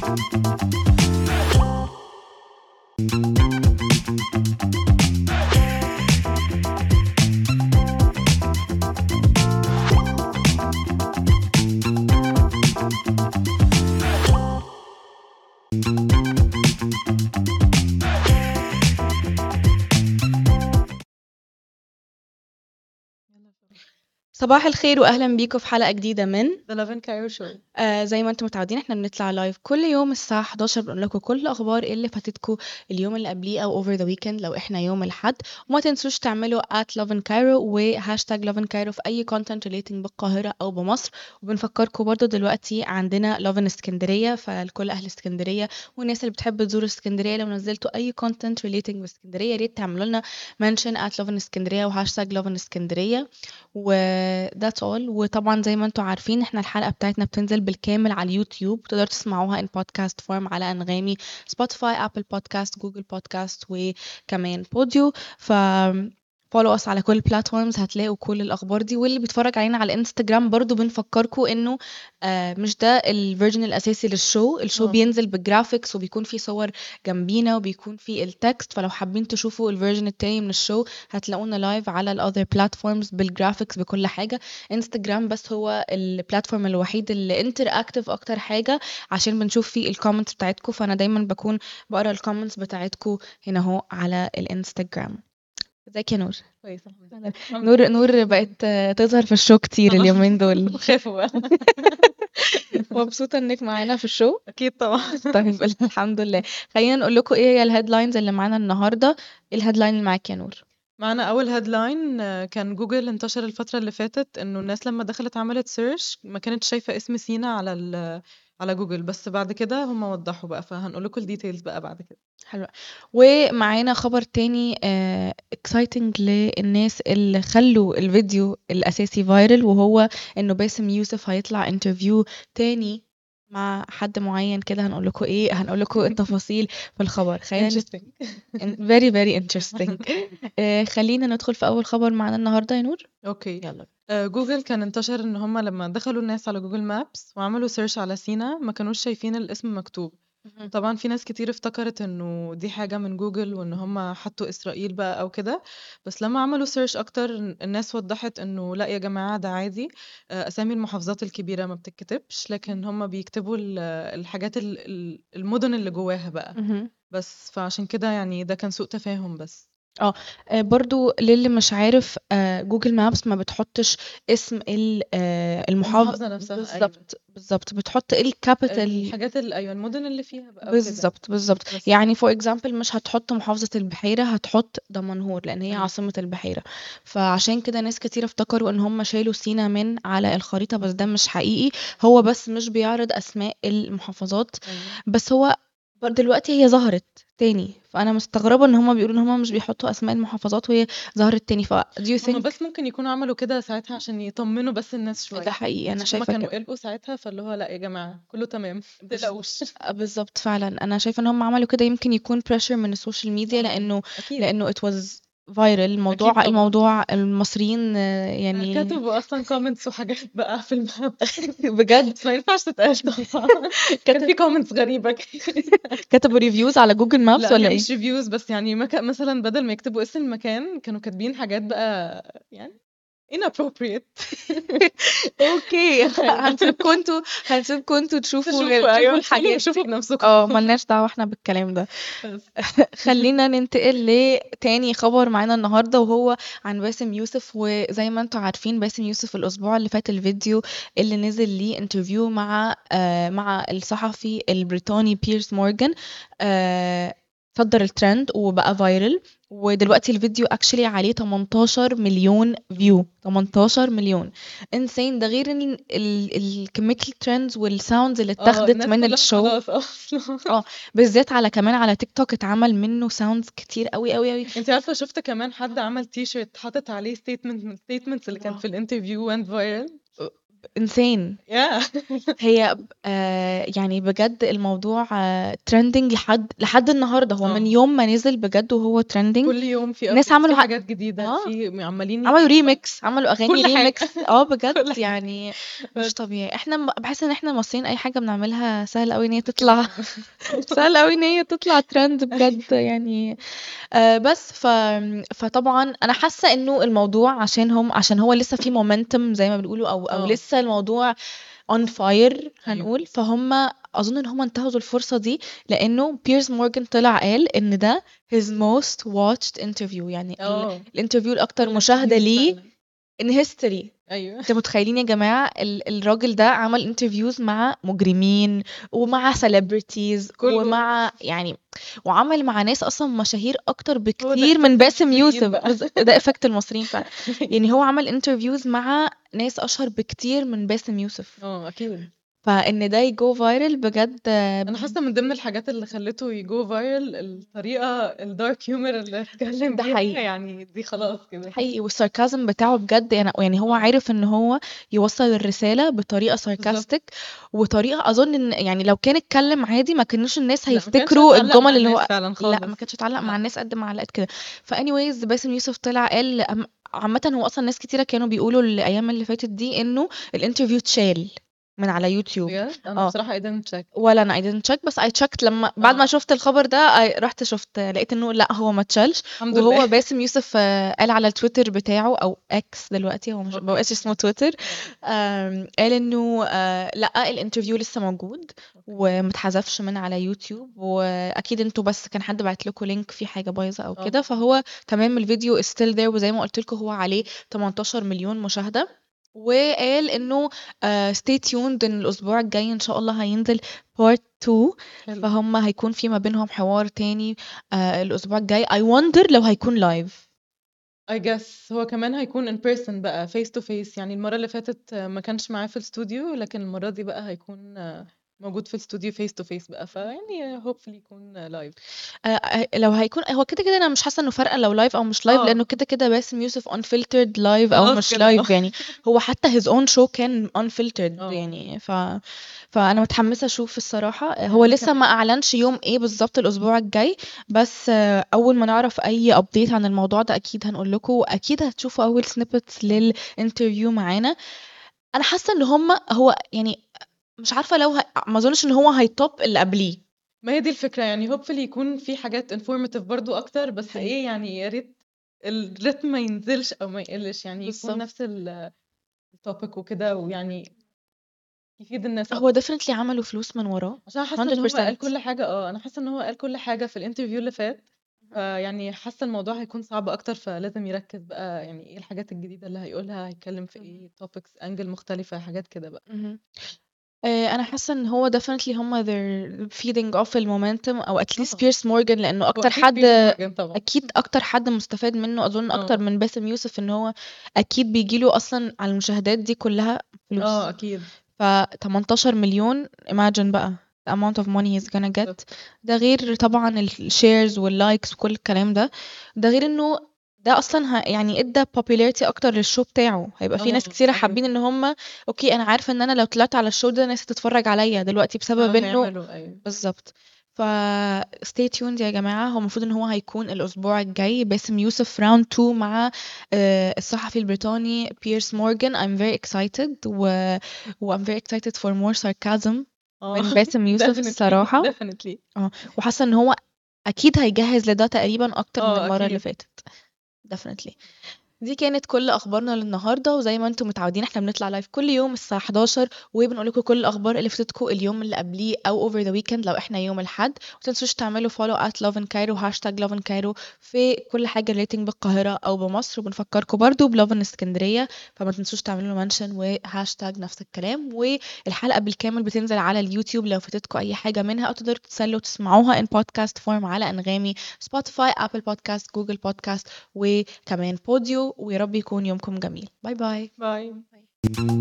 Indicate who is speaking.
Speaker 1: Thank you. صباح الخير واهلا بيكم في حلقة جديدة من
Speaker 2: The Love Love in Cairo Show.
Speaker 1: آه زي ما أنتم متعودين إحنا بنطلع live كل يوم الساعة 11 بنقول لكم كل الأخبار اللي فاتتكم اليوم اللي قبليه أو over the weekend لو إحنا يوم الأحد. وما تنسوش تعملوا love in cairo و hashtag in cairo في أي content relating بالقاهرة أو بمصر. وبنفكركم برضو دلوقتي عندنا love in اسكندريه فلكل أهل اسكندريه والناس اللي بتحب تزور اسكندريه لو نزلتوا أي content relating بإسكندرية يا ريت تعملوا لنا at love in اسكندريه و hashtag in اسكندريه و that's all. وطبعا زي ما أنتم عارفين إحنا الحلقة بتاعتنا بتنزل بالكامل على اليوتيوب. تقدروا تسمعوها in podcast form على أنغامي Spotify Apple Podcasts Google Podcasts وكمان بوديو ف follow us على كل ال platforms هتلاقوا كل الأخبار دي. واللي بيتفرج علينا على الانستجرام برضو بنفكركم إنه آه مش ده ال version الأساسي لل show ال show
Speaker 2: آه.
Speaker 1: بينزل بال graphics وبيكون فيه صور جنبينا وبيكون فيه ال text فلو حابين تشوفوا ال version التاني من ال show هتلاقونا live على ال other platforms بال graphics بكل حاجة. انستجرام بس هو ال platform الوحيد اللي interactive أكتر حاجة عشان بنشوف فيه ال comments بتاعتكم فأنا دايما بكون بقرأ ال comments بتاعتكم هنا أهو على الانستجرام ازيك يا نور؟
Speaker 2: كويس
Speaker 1: نور نور بقت آه، تظهر في ال show كتير اليومين دول.
Speaker 2: خافوا بقى.
Speaker 1: مبسوطة إنك معانا في ال
Speaker 2: show. أكيد طبعا.
Speaker 1: طيب الحمد لله. خلينا نقول لكم إيه هي ال headlines اللي معانا النهارده. ال headline اللي معاك يا نور.
Speaker 2: معانا أول headline كان جوجل انتشر الفترة اللي فاتت إنه الناس لما دخلت عملت search ما كانت شايفة اسم سينا على ال على جوجل بس بعد كده هم وضحوا بقى فهنقول لكم ال details بقى بعد كده.
Speaker 1: حلو. ومعانا خبر تاني exciting للناس اللي خلوا الفيديو الأساسي viral وهو إنه باسم يوسف هيطلع interview تاني مع حد معين كده. هنقول لكم إيه؟ هنقول لكم التفاصيل في الخبر. خلينا
Speaker 2: Interesting.
Speaker 1: very very interesting. آه، خلينا ندخل في أول خبر معانا النهارده يا نور.
Speaker 2: okay
Speaker 1: يلا
Speaker 2: آه، جوجل كان انتشر إن هم لما دخلوا الناس على جوجل Maps وعملوا search على سينا ما كانوش شايفين الاسم مكتوب. طبعا في ناس كتير افتكرت إنه دي حاجة من جوجل وإن هم حطوا إسرائيل بقى أو كده بس لما عملوا search أكتر الناس وضحت إنه لأ يا جماعة ده عادي آه، أسامي المحافظات الكبيرة ما بتتكتبش لكن هم بيكتبوا ال- الحاجات ال- ال- المدن اللي جواها بقى. بس فعشان كده يعني ده كان سوء تفاهم بس.
Speaker 1: آه، برضو للي مش عارف آه، جوجل Maps ما بتحطش اسم ال- آه، المحافظة
Speaker 2: المحافظة نفسها أيوة.
Speaker 1: بالظبط بالظبط بتحط ال capital
Speaker 2: الحاجات ال- أيوه المدن اللي فيها بقى وكده.
Speaker 1: بالظبط
Speaker 2: بس.
Speaker 1: يعني for example مش هتحط محافظة البحيرة هتحط دمنهور لأن هي
Speaker 2: أيوة.
Speaker 1: عاصمة البحيرة فعشان كده ناس كتير افتكروا إن هم شالوا سينا من على الخريطة بس ده مش حقيقي هو بس مش بيعرض أسماء المحافظات
Speaker 2: أيوة.
Speaker 1: بس هو بر- دلوقتي هي ظهرت تاني فأنا مستغربة إن هم بيقولوا إن هم مش بيحطوا أسماء المحافظات وهي ظهرت تاني ف do you think
Speaker 2: بس ممكن يكونوا عملوا كده ساعتها عشان يطمنوا بس الناس شوية.
Speaker 1: ده حقيقي أنا
Speaker 2: عشان هما
Speaker 1: شايفة
Speaker 2: كانوا
Speaker 1: كده.
Speaker 2: قلقوا ساعتها فاللي هو لأ يا جماعة كله تمام. متقلقوش
Speaker 1: آه، بالظبط فعلا. أنا شايفة إن هم عملوا كده يمكن يكون pressure من ال social media لأنه
Speaker 2: أكيد.
Speaker 1: لأنه it was viral الموضوع
Speaker 2: طبعاً.
Speaker 1: الموضوع المصريين آه، يعني
Speaker 2: كتبوا أصلا comments وحاجات بقى في ال
Speaker 1: map
Speaker 2: بجد ما ينفعش تتقال طبعا كان في comments غريبة كده.
Speaker 1: كتبوا reviews على جوجل Maps
Speaker 2: لا
Speaker 1: ولا
Speaker 2: هي
Speaker 1: إيه
Speaker 2: مش reviews بس يعني. مثلا بدل ما يكتبوا اسم المكان كانوا كاتبين حاجات بقى يعني inappropriate.
Speaker 1: okay هنسيبكم أنتوا هنسيبكم أنتوا تشوفوا
Speaker 2: شوفوا
Speaker 1: تشوفوا الحاجات
Speaker 2: شوفوا. بنفسكم.
Speaker 1: آه ملناش دعوة إحنا بالكلام ده. خلينا ننتقل لتاني خبر معانا النهارده وهو عن باسم يوسف وزي ما أنتم عارفين باسم يوسف الأسبوع اللي فات الفيديو اللي نزل ليه interview مع آه مع الصحفي البريطاني بيرس مورجان آه صدر الترند وبقى viral ودلوقتي الفيديو actually عليه 18 مليون view 18 مليون. insane ده غير إن ال- ال- كميه ال trends وال sounds اللي
Speaker 2: آه
Speaker 1: اتاخدت من
Speaker 2: ال
Speaker 1: show.
Speaker 2: خلاص أصلا
Speaker 1: بالذات على كمان على تيك توك اتعمل منه sounds كتير قوي قوي قوي
Speaker 2: انت عارفة شفت كمان حد عمل تي شيرت حاطط عليه statement من ال statements اللي كانت
Speaker 1: wow.
Speaker 2: في ال interview وانت
Speaker 1: viral
Speaker 2: yeah
Speaker 1: هي آه يعني بجد الموضوع آه trending لحد لحد النهارده هو
Speaker 2: آه.
Speaker 1: من يوم ما نزل بجد وهو trending
Speaker 2: كل يوم في updates،
Speaker 1: عملوا
Speaker 2: حاجات جديدة
Speaker 1: آه.
Speaker 2: في عمالين
Speaker 1: عملوا ريميكس عملوا
Speaker 2: أغاني.
Speaker 1: ريميكس
Speaker 2: آه
Speaker 1: بجد. يعني مش. طبيعي إحنا بحس إن إحنا المصريين أي حاجة بنعملها سهل قوي إن هي تطلع سهل قوي إن هي تطلع ترند بجد يعني آه بس ف... فطبعا أنا حاسة إنه الموضوع عشان هم عشان هو لسه في momentum زي ما بنقولوا أو أو
Speaker 2: آه.
Speaker 1: لسه الموضوع on fire هنقول. فهم أظن إن هم انتهزوا الفرصة دي لأنه بيرس مورجان طلع قال إن ده his most watched interview. يعني ال-
Speaker 2: آه.
Speaker 1: ال interview الأكتر مشاهدة
Speaker 2: ليه
Speaker 1: in history.
Speaker 2: أيوه.
Speaker 1: أنتوا متخيلين يا جماعة ال- الراجل ده عمل interviews مع مجرمين ومع
Speaker 2: celebrities.
Speaker 1: ومع يعني وعمل مع ناس أصلا مشاهير
Speaker 2: أكتر
Speaker 1: بكتير من باسم يوسف. ده effect المصريين فعلا. يعني هو عمل interviews مع ناس أشهر بكتير من باسم يوسف.
Speaker 2: آه أكيد.
Speaker 1: فإن ده ي go viral بجد
Speaker 2: أنا حاسة من ضمن الحاجات اللي خلته ي go viral الطريقة ال dark humor اللي اتكلم
Speaker 1: ده
Speaker 2: بيها
Speaker 1: حقيقي.
Speaker 2: يعني دي خلاص كده
Speaker 1: حقيقي وال sarcasm بتاعه بجد يعني يعني هو. عارف إن هو يوصل الرسالة بطريقة sarcastic وطريقة أظن إن يعني لو كان اتكلم عادي ما كانوش الناس
Speaker 2: ما كانش
Speaker 1: هيفتكروا
Speaker 2: هتعلق
Speaker 1: الجمل
Speaker 2: مع
Speaker 1: اللي
Speaker 2: الناس
Speaker 1: هو
Speaker 2: فعلا
Speaker 1: لا ما كانتش اتعلق مع
Speaker 2: لا.
Speaker 1: الناس قد ما علقت كده ف anyways باسم يوسف طلع قال أم- عامة هو أصلا ناس كتيرة كانوا بيقولوا الأيام اللي فاتت دي إنه ال interview اتشال من على يوتيوب.
Speaker 2: بجد؟ أنا
Speaker 1: آه.
Speaker 2: بصراحة I didn't check.
Speaker 1: ولا أنا I didn't check بس I checked لما بعد
Speaker 2: آه.
Speaker 1: ما شفت الخبر ده I رحت شفت لقيت إنه لا هو ما اتشالش.
Speaker 2: الحمد
Speaker 1: وهو
Speaker 2: لله.
Speaker 1: باسم يوسف آه، قال على التويتر بتاعه أو إكس دلوقتي هو مش. مبقاش اسمه تويتر. آم، قال إنه آه، لا ال interview لسه موجود ومتحذفش من على يوتيوب. وأكيد إنتوا بس كان حد بعت لكم link في حاجة بايظة أو
Speaker 2: آه.
Speaker 1: كده فهو تمام الفيديو is still there وزي ما قلت لكم هو عليه 18 مليون مشاهدة. وقال إنه uh, stay tuned إن الأسبوع الجاي إن شاء الله هينزل part 2
Speaker 2: حلو.
Speaker 1: فهم هيكون في ما بينهم حوار تاني uh, الأسبوع الجاي. I wonder لو هيكون live
Speaker 2: I guess هو كمان هيكون in person بقى face to face. يعني المرة اللي فاتت آه، ما كانش معاه في الاستوديو لكن المرة دي بقى هيكون آه، موجود في الاستوديو face to face بقى فيعني hopefully يكون live
Speaker 1: آه، لو هيكون هو كده كده أنا مش حاسة إنه فارقة لو live أو مش live
Speaker 2: آه.
Speaker 1: لأنه كده كده باسم يوسف unfiltered live
Speaker 2: أو
Speaker 1: مش
Speaker 2: live.
Speaker 1: يعني هو حتى his own show كان unfiltered
Speaker 2: آه.
Speaker 1: يعني ف فأنا متحمسة أشوف الصراحة هو لسه. ما أعلنش يوم إيه بالظبط الأسبوع الجاي بس آه، أول ما نعرف أي update عن الموضوع ده أكيد هنقول لكم وأكيد هتشوفوا أول snippets لل interview معانا أنا حاسة إن هم هو يعني مش عارفة لو ه... ما أظنش إن هو هي top اللي قبليه.
Speaker 2: ما هي دي الفكرة يعني hopefully يكون في حاجات informative برضو أكتر بس
Speaker 1: حقيقي.
Speaker 2: إيه يعني يا ريت الريتم ما ينزلش أو ما يقلش يعني. يكون نفس ال topic وكده ويعني يفيد الناس
Speaker 1: هو definitely عملوا فلوس من وراه.
Speaker 2: عشان حاسة إن هو
Speaker 1: 100%.
Speaker 2: قال كل حاجة آه أنا حاسة إن هو قال كل حاجة في ال interview اللي فات فيعني حاسة الموضوع هيكون صعب أكتر فلازم يركز بقى يعني إيه الحاجات الجديدة اللي هيقولها هيتكلم في إيه topics أنجل مختلفة حاجات كده بقى.
Speaker 1: آه، أنا حاسة إن هو definitely هم they're feeding off المومنتم أو at least. بيرس مورجان لأنه
Speaker 2: هو
Speaker 1: أكتر
Speaker 2: أكيد
Speaker 1: حد
Speaker 2: طبعا
Speaker 1: أكيد أكتر حد مستفاد منه أظن أكتر
Speaker 2: آه.
Speaker 1: من باسم يوسف إن هو أكيد بيجيله أصلا على المشاهدات دي كلها فلوس
Speaker 2: آه أكيد
Speaker 1: ف 18 مليون imagine بقى the amount of money he's gonna get. ده غير طبعا ال shares وال likes وكل الكلام ده ده غير إنه ده أصلا ه... يعني إدى popularity أكتر لل show بتاعه. هيبقى في ناس
Speaker 2: آه
Speaker 1: كتيره
Speaker 2: أيوه.
Speaker 1: حابين إن هم okay أنا عارفة إن أنا لو طلعت على ال show ده ناس هتتفرج عليا دلوقتي بسبب إنه
Speaker 2: يعملوا أيوه.
Speaker 1: بالظبط. ف stay tuned يا جماعة. هو المفروض إن هو هيكون الأسبوع الجاي باسم يوسف round 2 مع آه، الصحفي البريطاني بيرس مورجان I'm very excited و, I'm very excited for more sarcasm من باسم يوسف
Speaker 2: definitely
Speaker 1: الصراحة
Speaker 2: definitely.
Speaker 1: وحاسة إن هو أكيد هيجهز لده تقريبا أكتر من المرة اللي
Speaker 2: أكيد.
Speaker 1: فاتت. Definitely دي كانت كل أخبارنا للنهاردة وزي ما أنتم متعودين إحنا بنطلع live كل يوم الساعة 11 وبنقول لكم كل الأخبار اللي فاتتكم اليوم اللي قبليه أو over the weekend لو إحنا يوم الأحد. وما تنسوش تعملوا follow at Love in Cairo hashtag Love in Cairo في كل حاجة related بالقاهرة أو بمصر. وبنفكركم برضو ب Love in اسكندرية فما تنسوش تعملوا mention و hashtag نفس الكلام. والحلقة بالكامل بتنزل على اليوتيوب لو فاتتكم أي حاجة منها أو تقدروا تسلوا تسمعوها in podcast form على أنغامي Spotify Apple Podcast Google Podcast وكمان Podeo ويا رب يكون يومكم جميل. باي باي.
Speaker 2: باي.